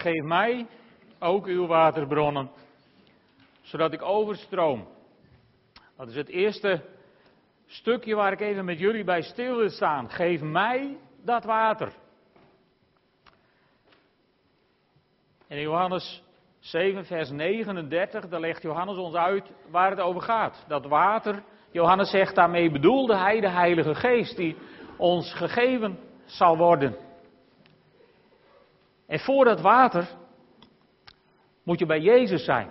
Geef mij ook uw waterbronnen, zodat ik overstroom. Dat is het eerste stukje waar ik even met jullie bij stil wil staan. Geef mij dat water. in Johannes 7, vers 39, daar legt Johannes ons uit waar het over gaat. Dat water, Johannes zegt daarmee bedoelde hij de Heilige Geest die ons gegeven zal worden. En voor dat water moet je bij Jezus zijn.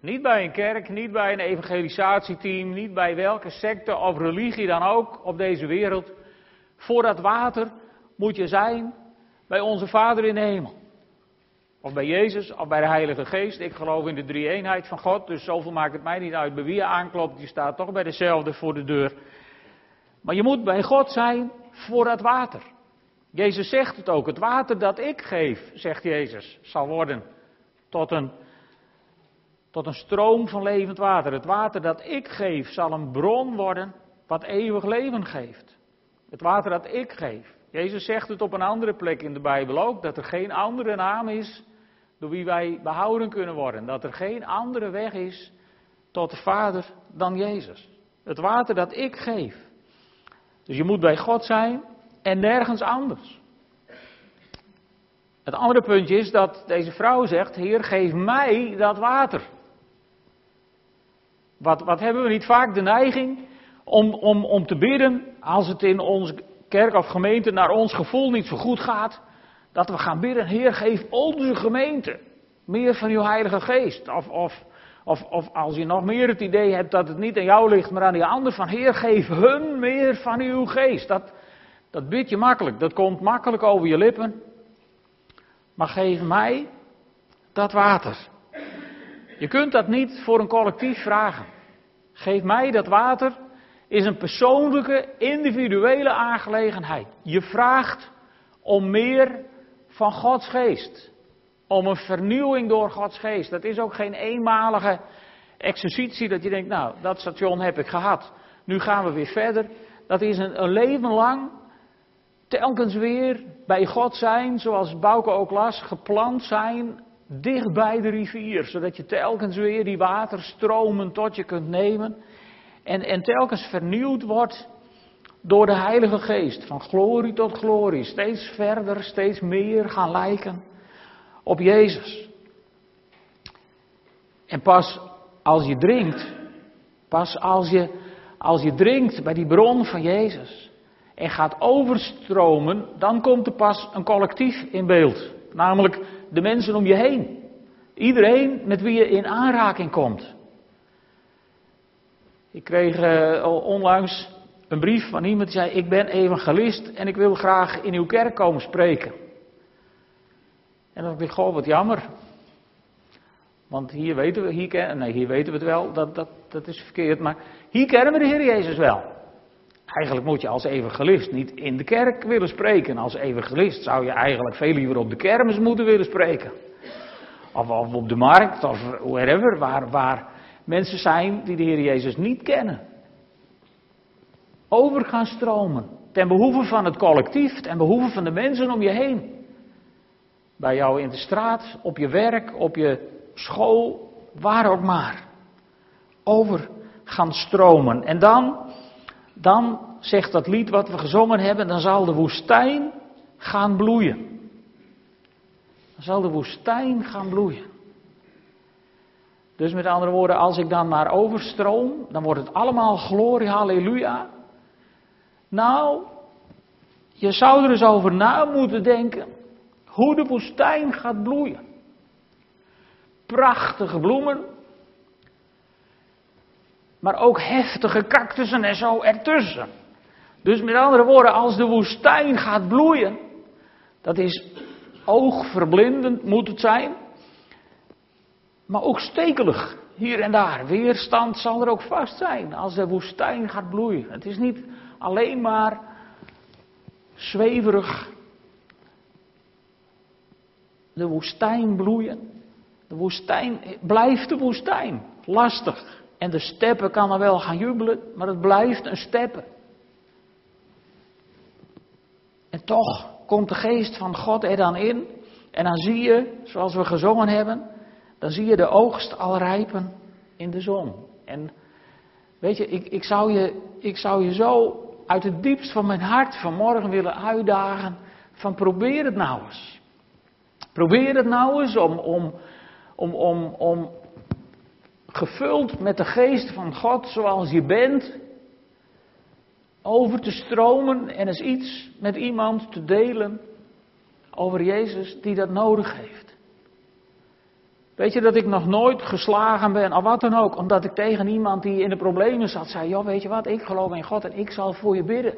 Niet bij een kerk, niet bij een evangelisatieteam, niet bij welke secte of religie dan ook op deze wereld. Voor dat water moet je zijn bij onze Vader in de hemel. Of bij Jezus, of bij de Heilige Geest. Ik geloof in de drie eenheid van God, dus zoveel maakt het mij niet uit bij wie je aanklopt. Je staat toch bij dezelfde voor de deur. Maar je moet bij God zijn voor dat water. Jezus zegt het ook. Het water dat ik geef, zegt Jezus, zal worden tot een, tot een stroom van levend water. Het water dat ik geef zal een bron worden wat eeuwig leven geeft. Het water dat ik geef. Jezus zegt het op een andere plek in de Bijbel ook, dat er geen andere naam is door wie wij behouden kunnen worden. Dat er geen andere weg is tot de Vader dan Jezus. Het water dat ik geef. Dus je moet bij God zijn en nergens anders. Het andere puntje is dat deze vrouw zegt: Heer, geef mij dat water. Wat, wat hebben we niet vaak de neiging om, om, om te bidden als het in onze kerk of gemeente naar ons gevoel niet zo goed gaat? Dat we gaan bidden, Heer, geef onze gemeente meer van uw Heilige Geest. Of, of, of, of als je nog meer het idee hebt dat het niet aan jou ligt, maar aan die ander, van Heer, geef hun meer van uw geest. Dat, dat bid je makkelijk, dat komt makkelijk over je lippen. Maar geef mij dat water. Je kunt dat niet voor een collectief vragen. Geef mij dat water is een persoonlijke, individuele aangelegenheid. Je vraagt om meer van Gods geest. Om een vernieuwing door Gods geest. Dat is ook geen eenmalige exercitie dat je denkt, nou, dat station heb ik gehad. Nu gaan we weer verder. Dat is een, een leven lang telkens weer bij God zijn, zoals Bouke ook las, geplant zijn dicht bij de rivier. Zodat je telkens weer die waterstromen tot je kunt nemen. En, en telkens vernieuwd wordt door de Heilige Geest. Van glorie tot glorie. Steeds verder, steeds meer gaan lijken op Jezus. En pas als je drinkt, pas als je, als je drinkt bij die bron van Jezus en gaat overstromen, dan komt er pas een collectief in beeld. Namelijk de mensen om je heen. Iedereen met wie je in aanraking komt. Ik kreeg uh, onlangs een brief van iemand die zei: Ik ben evangelist en ik wil graag in uw kerk komen spreken. En dan dacht ik: Goh, wat jammer. Want hier weten we, hier, nee, hier weten we het wel, dat, dat, dat is verkeerd. Maar hier kennen we de Heer Jezus wel. Eigenlijk moet je als evangelist niet in de kerk willen spreken. Als evangelist zou je eigenlijk veel liever op de kermis moeten willen spreken. Of, op de markt, of wherever, waar, waar mensen zijn die de Heer Jezus niet kennen over gaan stromen. Ten behoeve van het collectief, ten behoeve van de mensen om je heen. Bij jou in de straat, op je werk, op je school, waar ook maar. Over gaan stromen. En dan, dan zegt dat lied wat we gezongen hebben, dan zal de woestijn gaan bloeien. Dan zal de woestijn gaan bloeien. Dus met andere woorden, als ik dan maar overstroom, dan wordt het allemaal glorie, halleluja. Nou, je zou er eens over na moeten denken hoe de woestijn gaat bloeien. Prachtige bloemen, maar ook heftige cactussen en zo ertussen. Dus met andere woorden, als de woestijn gaat bloeien, dat is oogverblindend moet het zijn, maar ook stekelig hier en daar. Weerstand zal er ook vast zijn als de woestijn gaat bloeien. Het is niet alleen maar zweverig de woestijn bloeien. De woestijn blijft de woestijn. Lastig. En de steppen kan er wel gaan jubelen, maar het blijft een steppen. En toch komt de geest van God er dan in. En dan zie je, zoals we gezongen hebben, dan zie je de oogst al rijpen in de zon. En weet je, ik, ik, zou je, ik zou je zo uit het diepst van mijn hart vanmorgen willen uitdagen van probeer het nou eens. Probeer het nou eens om, om, om, om, om gevuld met de geest van God zoals je bent, over te stromen en eens iets met iemand te delen over Jezus die dat nodig heeft. Weet je dat ik nog nooit geslagen ben, of wat dan ook, omdat ik tegen iemand die in de problemen zat zei: Joh, weet je wat, ik geloof in God en ik zal voor je bidden.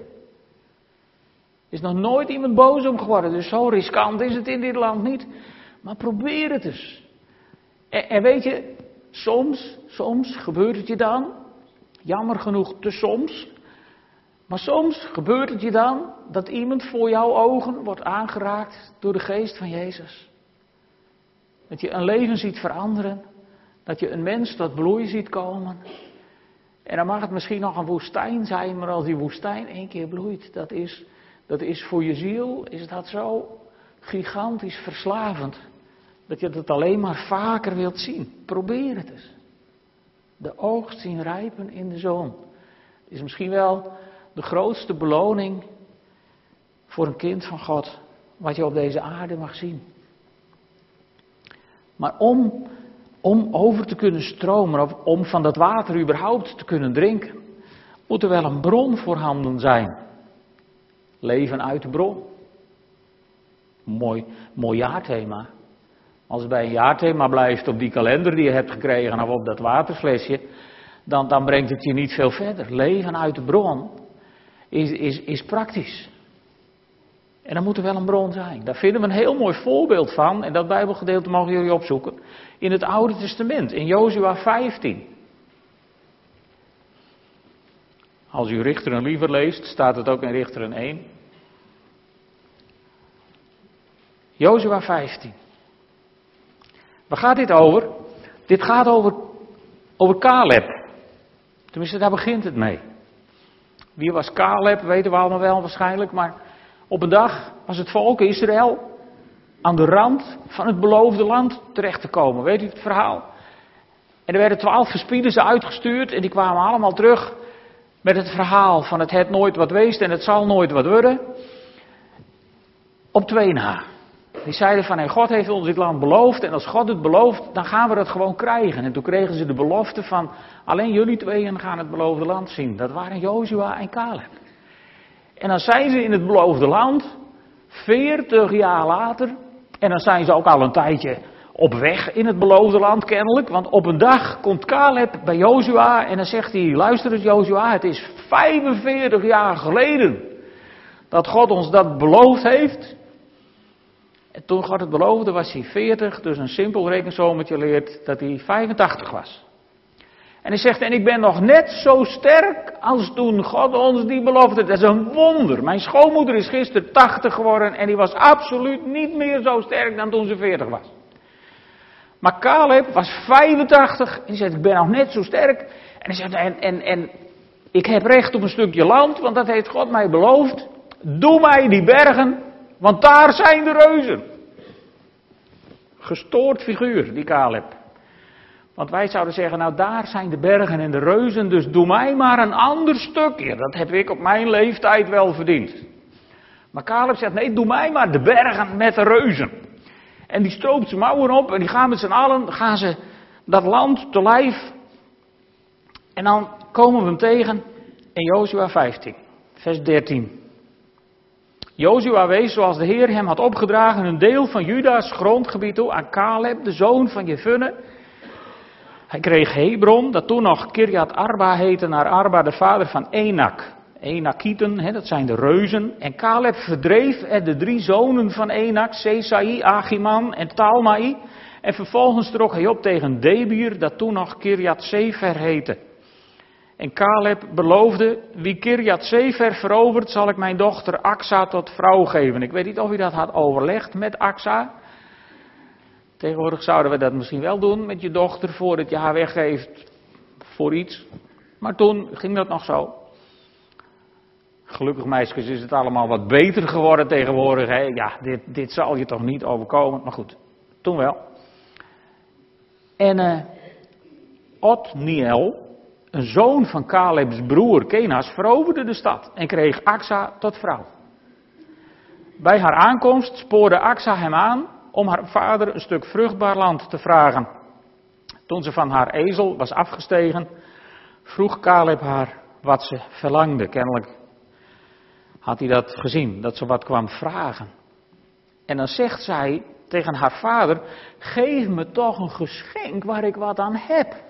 Is nog nooit iemand boos om geworden, dus zo riskant is het in dit land niet. Maar probeer het eens. En, en weet je, soms, soms gebeurt het je dan, jammer genoeg te soms, maar soms gebeurt het je dan dat iemand voor jouw ogen wordt aangeraakt door de geest van Jezus. Dat je een leven ziet veranderen, dat je een mens tot bloei ziet komen. En dan mag het misschien nog een woestijn zijn, maar als die woestijn één keer bloeit, dat is, dat is voor je ziel, is dat zo gigantisch verslavend. Dat je het alleen maar vaker wilt zien. Probeer het eens. De oogst zien rijpen in de zon. Is misschien wel de grootste beloning voor een kind van God, wat je op deze aarde mag zien. Maar om, om over te kunnen stromen, of om van dat water überhaupt te kunnen drinken, moet er wel een bron voorhanden zijn. Leven uit de bron. Mooi, mooi jaarthema. Als het bij een jaarthema blijft op die kalender die je hebt gekregen of op dat waterflesje, dan, dan brengt het je niet veel verder. Leven uit de bron is, is, is praktisch. En dan moet er wel een bron zijn. Daar vinden we een heel mooi voorbeeld van. En dat Bijbelgedeelte mogen jullie opzoeken. In het Oude Testament, in Jozua 15. Als u Richteren liever leest, staat het ook in Richteren 1. Jozua 15. Waar gaat dit over? Dit gaat over, over Caleb. Tenminste, daar begint het mee. Wie was Caleb, weten we allemaal wel waarschijnlijk. Maar op een dag was het volk Israël aan de rand van het beloofde land terecht te komen. Weet u het verhaal? En er werden twaalf gespieden uitgestuurd en die kwamen allemaal terug met het verhaal van het het nooit wat weest en het zal nooit wat worden. Op twee na. Die zeiden van, hey, God heeft ons dit land beloofd en als God het belooft, dan gaan we het gewoon krijgen. En toen kregen ze de belofte van, alleen jullie tweeën gaan het beloofde land zien. Dat waren Jozua en Caleb. En dan zijn ze in het beloofde land, 40 jaar later, en dan zijn ze ook al een tijdje op weg in het beloofde land kennelijk. Want op een dag komt Caleb bij Jozua en dan zegt hij, luister eens Jozua, het is 45 jaar geleden dat God ons dat beloofd heeft. En toen God het beloofde was hij 40, dus een simpel rekensommetje leert dat hij 85 was. En hij zegt, en ik ben nog net zo sterk als toen God ons die beloofde. Dat is een wonder. Mijn schoonmoeder is gisteren 80 geworden en die was absoluut niet meer zo sterk dan toen ze 40 was. Maar Caleb was 85 en hij zegt, ik ben nog net zo sterk. En hij zegt, en, en, en ik heb recht op een stukje land, want dat heeft God mij beloofd. Doe mij die bergen want daar zijn de reuzen. Gestoord figuur, die Caleb. Want wij zouden zeggen, nou daar zijn de bergen en de reuzen, dus doe mij maar een ander stukje. Dat heb ik op mijn leeftijd wel verdiend. Maar Caleb zegt, nee, doe mij maar de bergen met de reuzen. En die stroopt zijn mouwen op en die gaan met z'n allen, gaan ze dat land te lijf. En dan komen we hem tegen in Jozua 15, vers 13. Jozua wees, zoals de Heer hem had opgedragen, een deel van Juda's grondgebied toe aan Caleb, de zoon van Jefune. Hij kreeg Hebron, dat toen nog Kirjat Arba heette, naar Arba, de vader van Enak. Enakieten, dat zijn de reuzen. En Caleb verdreef er de drie zonen van Enak, Sesai, Achiman en Talmai. En vervolgens trok hij op tegen Debir, dat toen nog Kirjat Sefer heette. En Caleb beloofde, wie Kirjat Sefer verovert, zal ik mijn dochter Aksa tot vrouw geven. Ik weet niet of hij dat had overlegd met Aksa. Tegenwoordig zouden we dat misschien wel doen met je dochter voordat je haar weggeeft voor iets. Maar toen ging dat nog zo. Gelukkig meisjes is het allemaal wat beter geworden tegenwoordig. Hè? Ja, dit, dit zal je toch niet overkomen. Maar goed, toen wel. En uh, Otniel, een zoon van Caleb's broer Kenas, veroverde de stad en kreeg Axa tot vrouw. Bij haar aankomst spoorde Axa hem aan om haar vader een stuk vruchtbaar land te vragen. Toen ze van haar ezel was afgestegen, vroeg Caleb haar wat ze verlangde. Kennelijk had hij dat gezien, dat ze wat kwam vragen. En dan zegt zij tegen haar vader: Geef me toch een geschenk waar ik wat aan heb.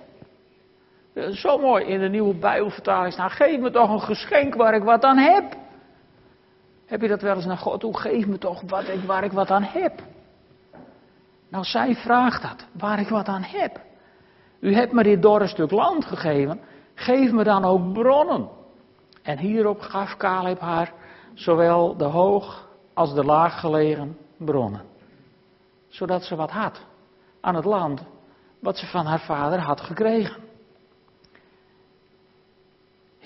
Zo mooi in de nieuwe Bijbelvertaling staan: Geef me toch een geschenk waar ik wat aan heb. Heb je dat wel eens naar God toe? Geef me toch wat ik, waar ik wat aan heb. Nou, zij vraagt dat, waar ik wat aan heb. U hebt me dit dorre stuk land gegeven, geef me dan ook bronnen. En hierop gaf Caleb haar zowel de hoog als de laag gelegen bronnen. Zodat ze wat had aan het land wat ze van haar vader had gekregen.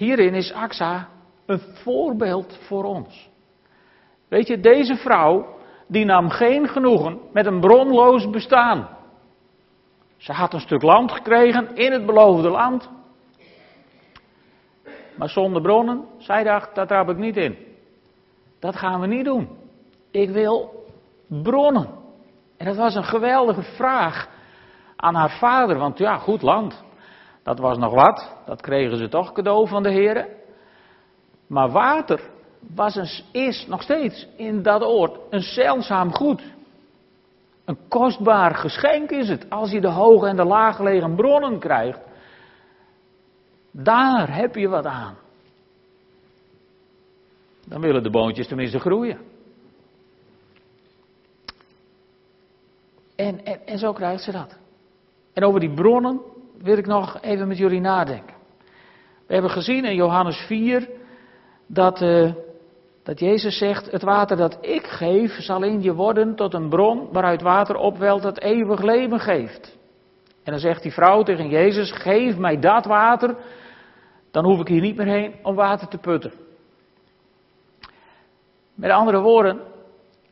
Hierin is Axa een voorbeeld voor ons. Weet je, deze vrouw, die nam geen genoegen met een bronloos bestaan. Ze had een stuk land gekregen in het beloofde land. Maar zonder bronnen, zij dacht, dat trap ik niet in. Dat gaan we niet doen. Ik wil bronnen. En dat was een geweldige vraag aan haar vader, want ja, goed land. Dat was nog wat, dat kregen ze toch cadeau van de heren. Maar water was een, is nog steeds in dat oord een zeldzaam goed. Een kostbaar geschenk is het als je de hoge en de laaggelegen bronnen krijgt. Daar heb je wat aan. Dan willen de boontjes tenminste groeien. En, en, en zo krijgt ze dat. En over die bronnen wil ik nog even met jullie nadenken. We hebben gezien in Johannes 4 dat, uh, dat Jezus zegt: Het water dat ik geef zal in je worden tot een bron waaruit water opwelt dat eeuwig leven geeft. En dan zegt die vrouw tegen Jezus: Geef mij dat water, dan hoef ik hier niet meer heen om water te putten. Met andere woorden,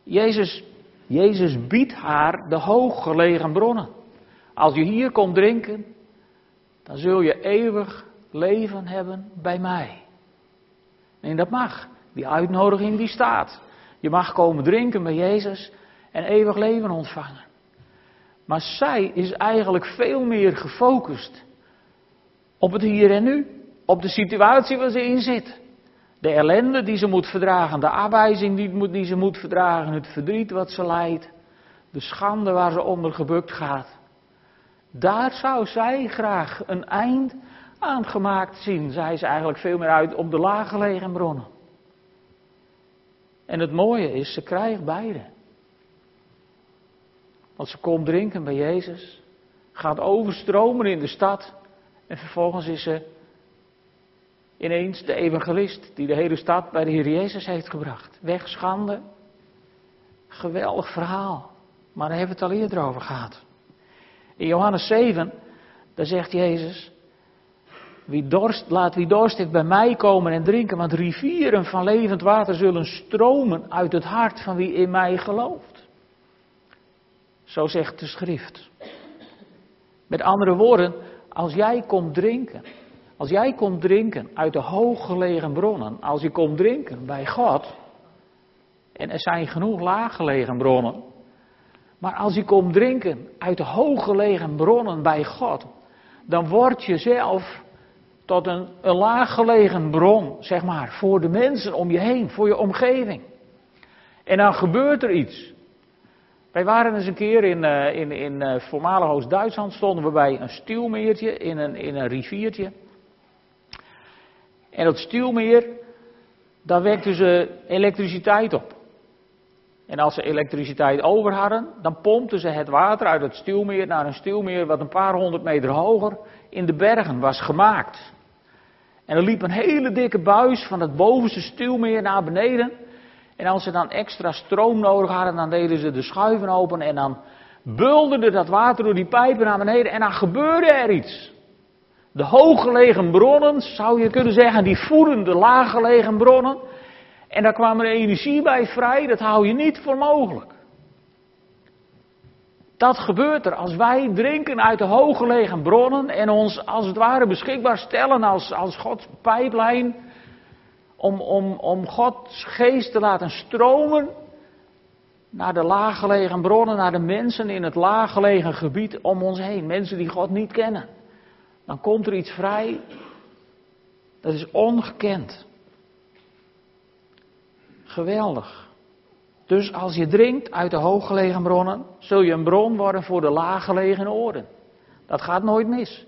Jezus, Jezus biedt haar de hooggelegen bronnen. Als je hier komt drinken, dan zul je eeuwig leven hebben bij mij. En dat mag. Die uitnodiging die staat. Je mag komen drinken bij Jezus en eeuwig leven ontvangen. Maar zij is eigenlijk veel meer gefocust op het hier en nu. Op de situatie waar ze in zit. De ellende die ze moet verdragen, de afwijzing die, ze moet verdragen, het verdriet wat ze lijdt, de schande waar ze onder gebukt gaat. Daar zou zij graag een eind aan gemaakt zien. Zij is eigenlijk veel meer uit op de laaggelegen bronnen. En het mooie is, ze krijgt beide. Want ze komt drinken bij Jezus, gaat overstromen in de stad en vervolgens is ze ineens de evangelist die de hele stad bij de Heer Jezus heeft gebracht. Wegschande. Geweldig verhaal. Maar daar hebben we het al eerder over gehad. In Johannes 7, daar zegt Jezus, wie dorst, laat wie dorst heeft bij mij komen en drinken, want rivieren van levend water zullen stromen uit het hart van wie in mij gelooft. Zo zegt de schrift. Met andere woorden, als jij komt drinken, als jij komt drinken uit de hooggelegen bronnen, als je komt drinken bij God, en er zijn genoeg laaggelegen bronnen, maar als je komt drinken uit de hooggelegen bronnen bij God, dan word je zelf tot een, een laaggelegen bron, zeg maar, voor de mensen om je heen, voor je omgeving. En dan gebeurt er iets. Wij waren eens een keer in, uh, in, in uh, voormalig Oost-Duitsland, stonden we bij een stuwmeertje in een, in een riviertje. En dat stuwmeer, daar wekten ze elektriciteit op. En als ze elektriciteit over hadden, dan pompten ze het water uit het stuwmeer naar een stuwmeer wat een paar honderd meter hoger in de bergen was gemaakt. En er liep een hele dikke buis van het bovenste stuwmeer naar beneden. En als ze dan extra stroom nodig hadden, dan deden ze de schuiven open en dan bulderde dat water door die pijpen naar beneden en dan gebeurde er iets. De hooggelegen bronnen, zou je kunnen zeggen, die voeden de laaggelegen bronnen. En daar kwam er energie bij vrij, dat hou je niet voor mogelijk. Dat gebeurt er als wij drinken uit de hooggelegen bronnen en ons als het ware beschikbaar stellen als, als Gods pijplijn om, om, om Gods geest te laten stromen naar de laaggelegen bronnen, naar de mensen in het laaggelegen gebied om ons heen. Mensen die God niet kennen. Dan komt er iets vrij. Dat is ongekend. Geweldig. Dus als je drinkt uit de hooggelegen bronnen, zul je een bron worden voor de laaggelegen oren. Dat gaat nooit mis.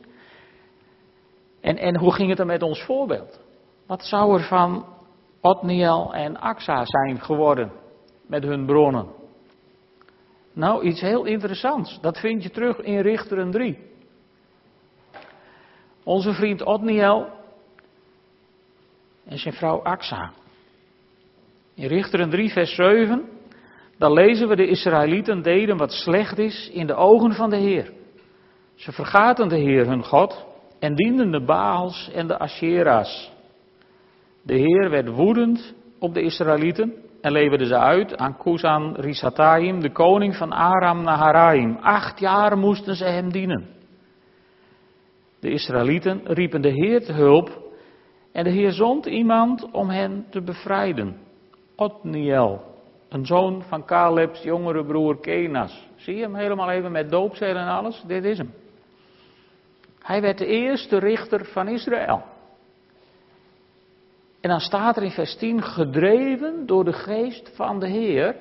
En, en hoe ging het dan met ons voorbeeld? Wat zou er van Otniel en Axa zijn geworden met hun bronnen? Nou, iets heel interessants. Dat vind je terug in Richteren 3. Onze vriend Otniel en zijn vrouw Axa. In Richteren 3, vers 7, dan lezen we de Israëlieten deden wat slecht is in de ogen van de Heer. Ze vergaten de Heer hun God en dienden de Baals en de Ashera's. De Heer werd woedend op de Israëlieten en leverde ze uit aan Kusan Risataim, de koning van Aram Naharaim. Acht jaar moesten ze hem dienen. De Israëlieten riepen de Heer te hulp en de Heer zond iemand om hen te bevrijden. Otniel, een zoon van Caleb's jongere broer Kenas. Zie je hem helemaal even met doopzeel en alles? Dit is hem. Hij werd de eerste richter van Israël. En dan staat er in vers 10, gedreven door de geest van de Heer,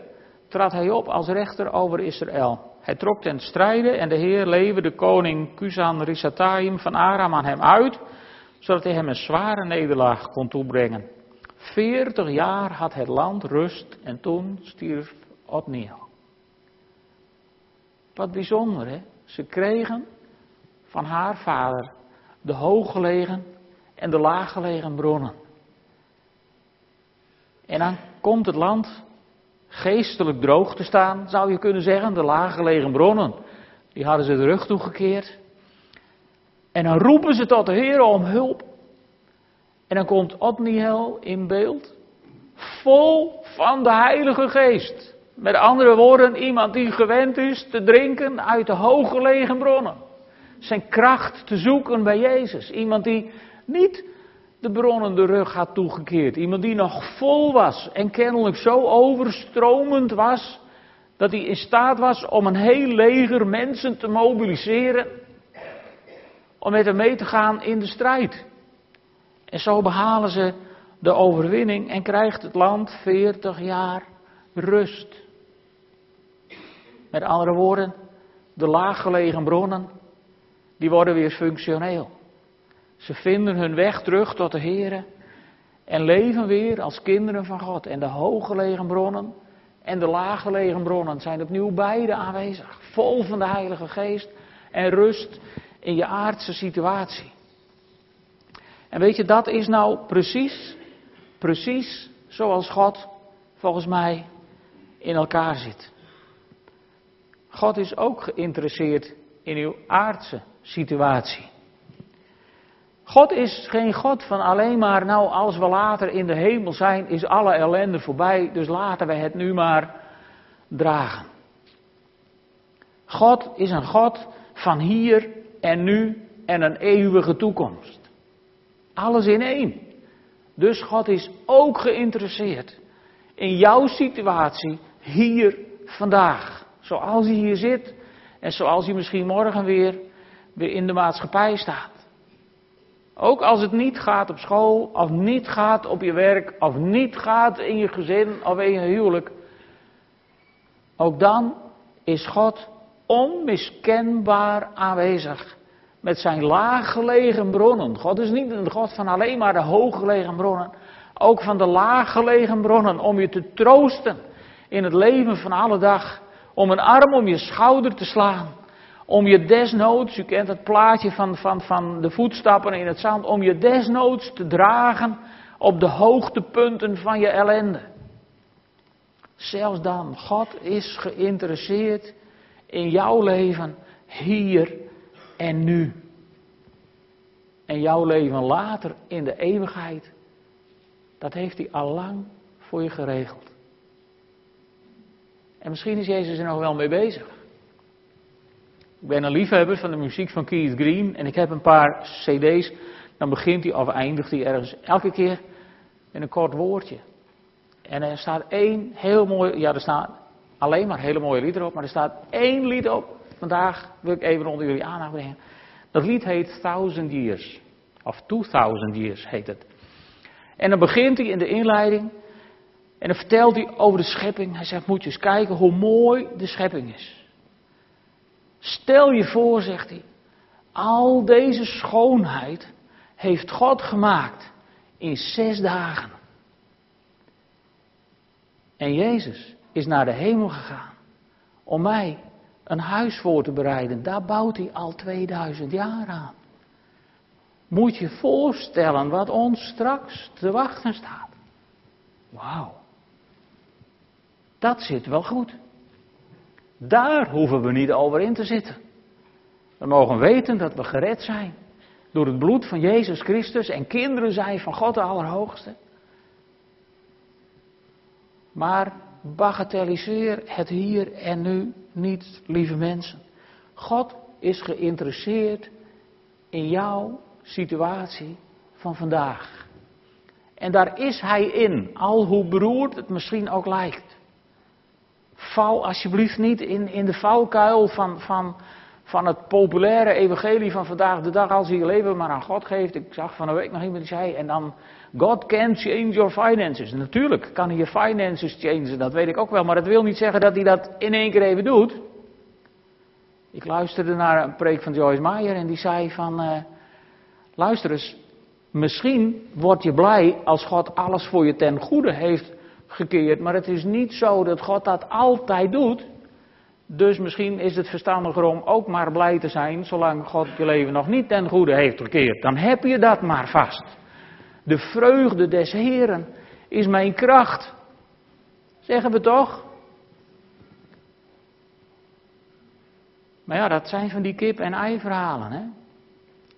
trad hij op als rechter over Israël. Hij trok ten strijde en de Heer leverde koning Kusan Risataim van Aram aan hem uit, zodat hij hem een zware nederlaag kon toebrengen. Veertig jaar had het land rust en toen stierf Otniel. Wat bijzonder, hè? Ze kregen van haar vader de hooggelegen en de laaggelegen bronnen. En dan komt het land geestelijk droog te staan, zou je kunnen zeggen. De laaggelegen bronnen, die hadden ze de rug toegekeerd. En dan roepen ze tot de Heer om hulp. En dan komt Otniel in beeld, vol van de Heilige Geest. Met andere woorden, iemand die gewend is te drinken uit de hooggelegen bronnen. Zijn kracht te zoeken bij Jezus. Iemand die niet de bronnen de rug had toegekeerd. Iemand die nog vol was en kennelijk zo overstromend was dat hij in staat was om een heel leger mensen te mobiliseren om met hem mee te gaan in de strijd. En zo behalen ze de overwinning en krijgt het land 40 jaar rust. Met andere woorden, de laaggelegen bronnen, die worden weer functioneel. Ze vinden hun weg terug tot de Heer en leven weer als kinderen van God. En de hooggelegen bronnen en de laaggelegen bronnen zijn opnieuw beide aanwezig. Vol van de Heilige Geest en rust in je aardse situatie. En weet je, dat is nou precies, precies zoals God volgens mij in elkaar zit. God is ook geïnteresseerd in uw aardse situatie. God is geen God van alleen maar, nou als we later in de hemel zijn, is alle ellende voorbij, dus laten we het nu maar dragen. God is een God van hier en nu en een eeuwige toekomst. Alles in één. Dus God is ook geïnteresseerd in jouw situatie hier vandaag. Zoals je hier zit en zoals je misschien morgen weer, weer in de maatschappij staat. Ook als het niet gaat op school, of niet gaat op je werk, of niet gaat in je gezin of in je huwelijk. Ook dan is God onmiskenbaar aanwezig met zijn laaggelegen bronnen. God is niet een God van alleen maar de hooggelegen bronnen, ook van de laaggelegen bronnen om je te troosten in het leven van alle dag, om een arm om je schouder te slaan om je desnoods, u kent het plaatje van, van, van de voetstappen in het zand, om je desnoods te dragen op de hoogtepunten van je ellende. Zelfs dan, God is geïnteresseerd in jouw leven hier en nu. En jouw leven later in de eeuwigheid, dat heeft hij al lang voor je geregeld. En misschien is Jezus er nog wel mee bezig. Ik ben een liefhebber van de muziek van Keith Green en ik heb een paar cd's. Dan begint hij of eindigt hij ergens elke keer met een kort woordje. En er staat één heel mooi, ja er staan alleen maar hele mooie liederen op, maar er staat één lied op. Vandaag wil ik even onder jullie aandacht brengen. Dat lied heet Thousand Years. Of 2000 Years heet het. En dan begint hij in de inleiding. En dan vertelt hij over de schepping. Hij zegt, moet je eens kijken hoe mooi de schepping is. Stel je voor, zegt hij. Al deze schoonheid heeft God gemaakt in zes dagen. En Jezus is naar de hemel gegaan om mij een huis voor te bereiden. Daar bouwt hij al 2000 jaar aan. Moet je voorstellen wat ons straks te wachten staat. Wauw. Dat zit wel goed. Daar hoeven we niet over in te zitten. We mogen weten dat we gered zijn door het bloed van Jezus Christus en kinderen zijn van God de Allerhoogste. Maar bagatelliseer het hier en nu niet, lieve mensen. God is geïnteresseerd in jouw situatie van vandaag. En daar is Hij in, al hoe beroerd het misschien ook lijkt. Val alsjeblieft niet in, in de valkuil van, van, van het populaire evangelie van vandaag de dag als je je leven maar aan God geeft. Ik zag van een week nog iemand die zei, en dan, God can change your finances. Natuurlijk kan hij je finances changen, dat weet ik ook wel, maar dat wil niet zeggen dat hij dat in één keer even doet. Ik luisterde naar een preek van Joyce Meyer en die zei van, uh, luister eens, misschien word je blij als God alles voor je ten goede heeft gekeerd, maar het is niet zo dat God dat altijd doet. Dus misschien is het verstandiger om ook maar blij te zijn zolang God je leven nog niet ten goede heeft gekeerd. Dan heb je dat maar vast. De vreugde des Heren is mijn kracht. Zeggen we toch? Maar ja, dat zijn van die kip- en ei-verhalen. Hè?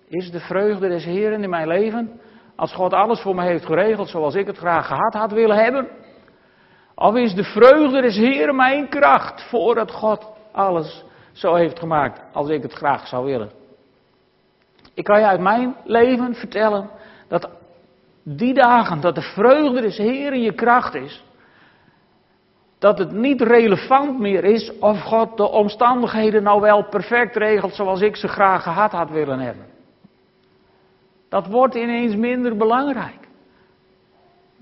Is de vreugde des Heren in mijn leven, als God alles voor me heeft geregeld zoals ik het graag gehad had willen hebben? Of is de vreugde des Heeren mijn kracht voordat God alles zo heeft gemaakt als ik het graag zou willen? Ik kan je uit mijn leven vertellen dat die dagen dat de vreugde des Heeren je kracht is, dat het niet relevant meer is of God de omstandigheden nou wel perfect regelt zoals ik ze graag gehad had willen hebben. Dat wordt ineens minder belangrijk.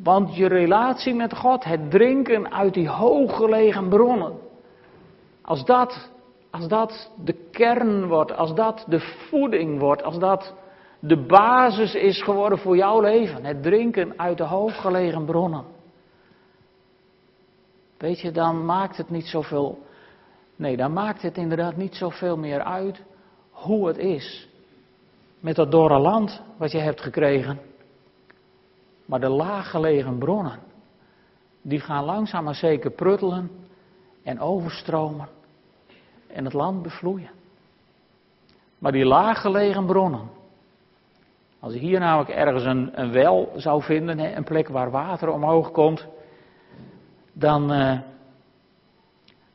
Want je relatie met God, het drinken uit die hooggelegen bronnen, als dat, als dat de kern wordt, als dat de voeding wordt, als dat de basis is geworden voor jouw leven, het drinken uit de hooggelegen bronnen. Weet je, dan maakt het niet zoveel. Nee, dan maakt het inderdaad niet zoveel meer uit hoe het is. Met dat dorre land wat je hebt gekregen. Maar de laaggelegen bronnen, die gaan langzaam maar zeker pruttelen en overstromen en het land bevloeien. Maar die laaggelegen bronnen, als je hier namelijk ergens een, een wel zou vinden, een plek waar water omhoog komt, dan, uh,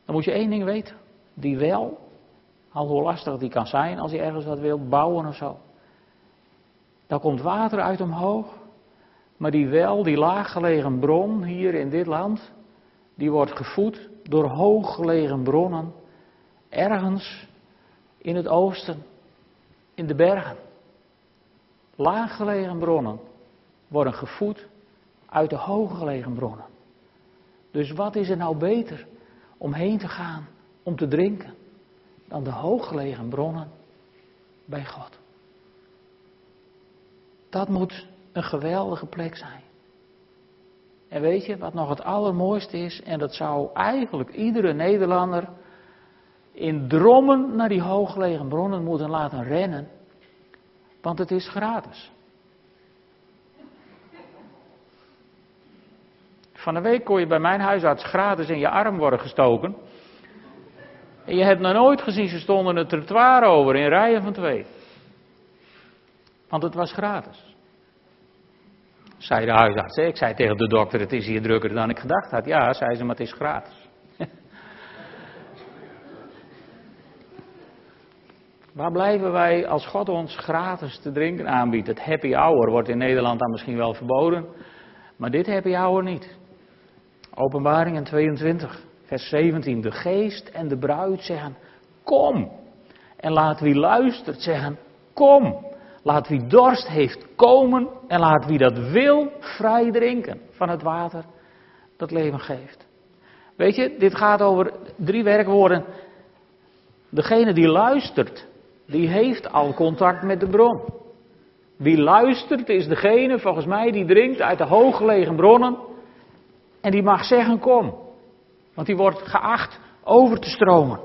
dan moet je één ding weten. Die wel, al hoe lastig die kan zijn als je ergens wat wilt bouwen of zo. Daar komt water uit omhoog. Maar die wel, die laaggelegen bron hier in dit land, die wordt gevoed door hooggelegen bronnen. Ergens in het oosten, in de bergen. Laaggelegen bronnen worden gevoed uit de hooggelegen bronnen. Dus wat is er nou beter om heen te gaan, om te drinken, dan de hooggelegen bronnen bij God? Dat moet een geweldige plek zijn. En weet je wat nog het allermooiste is? En dat zou eigenlijk iedere Nederlander in drommen naar die hooggelegen bronnen moeten laten rennen. Want het is gratis. Van de week kon je bij mijn huisarts gratis in je arm worden gestoken. En je hebt nog nooit gezien, ze stonden het trottoir over in rijen van twee. Want het was gratis. Zei de huisarts. Ik zei tegen de dokter, het is hier drukker dan ik gedacht had. Ja, zei ze, maar het is gratis. Waar blijven wij als God ons gratis te drinken aanbiedt? Het happy hour wordt in Nederland dan misschien wel verboden, maar dit happy hour niet. Openbaringen 22, vers 17. De geest en de bruid zeggen, kom. En laat wie luistert zeggen, kom. Laat wie dorst heeft komen en laat wie dat wil vrij drinken van het water dat leven geeft. Weet je, dit gaat over drie werkwoorden. Degene die luistert, die heeft al contact met de bron. Wie luistert is degene, volgens mij, die drinkt uit de hooggelegen bronnen en die mag zeggen kom. Want die wordt geacht over te stromen.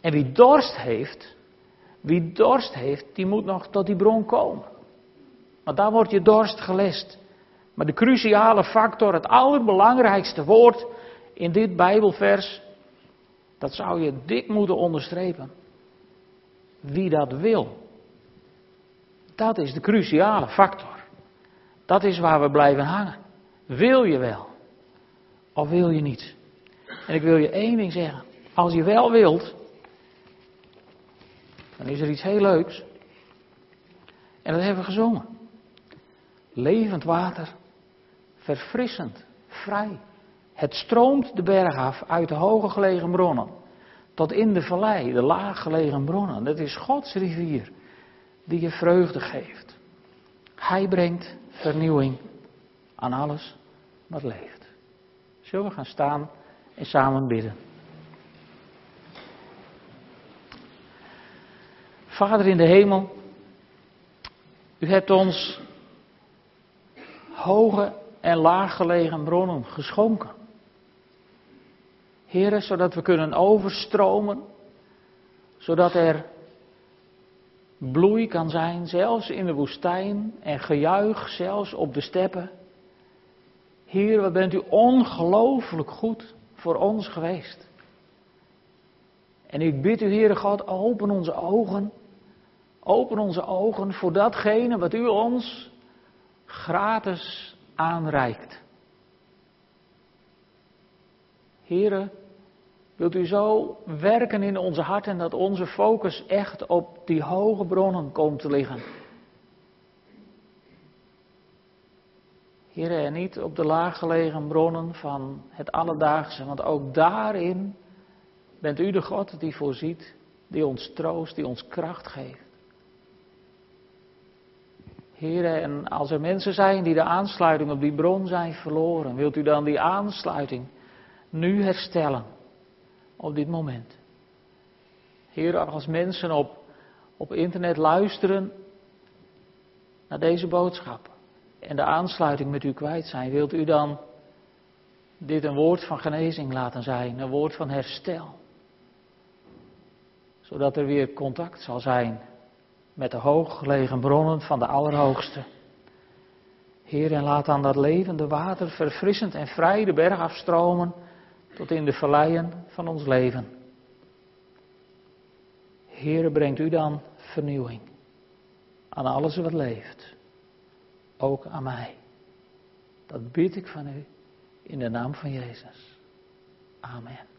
En wie dorst heeft, wie dorst heeft, die moet nog tot die bron komen. Want daar wordt je dorst gelest. Maar de cruciale factor, het allerbelangrijkste woord in dit Bijbelvers, dat zou je dik moeten onderstrepen. Wie dat wil. Dat is de cruciale factor. Dat is waar we blijven hangen. Wil je wel? Of wil je niet? En ik wil je één ding zeggen. Als je wel wilt, dan is er iets heel leuks. En dat hebben we gezongen. Levend water, verfrissend, vrij. Het stroomt de berg af uit de hoge gelegen bronnen. Tot in de vallei, de laag gelegen bronnen. Dat is Gods rivier die je vreugde geeft. Hij brengt vernieuwing aan alles wat leeft. Zullen we gaan staan en samen bidden? Vader in de hemel, u hebt ons hoge en laaggelegen bronnen geschonken. Heren, zodat we kunnen overstromen, zodat er bloei kan zijn, zelfs in de woestijn, en gejuich, zelfs op de steppen. Heer, wat bent u ongelooflijk goed voor ons geweest. En ik bid u, Heere God, open onze ogen Open onze ogen voor datgene wat u ons gratis aanreikt. Heren, wilt u zo werken in onze harten dat onze focus echt op die hoge bronnen komt te liggen. Heren, en niet op de laaggelegen bronnen van het alledaagse, want ook daarin bent u de God die voorziet, die ons troost, die ons kracht geeft. Heren, en als er mensen zijn die de aansluiting op die bron zijn verloren, wilt u dan die aansluiting nu herstellen op dit moment? Heer, als mensen op, op internet luisteren naar deze boodschap en de aansluiting met u kwijt zijn, wilt u dan dit een woord van genezing laten zijn, een woord van herstel? Zodat er weer contact zal zijn met de hooggelegen bronnen van de Allerhoogste. Heer, en laat dan dat levende water verfrissend en vrij de berg afstromen tot in de verleien van ons leven. Heer, brengt u dan vernieuwing aan alles wat leeft, ook aan mij. Dat bid ik van u in de naam van Jezus. Amen.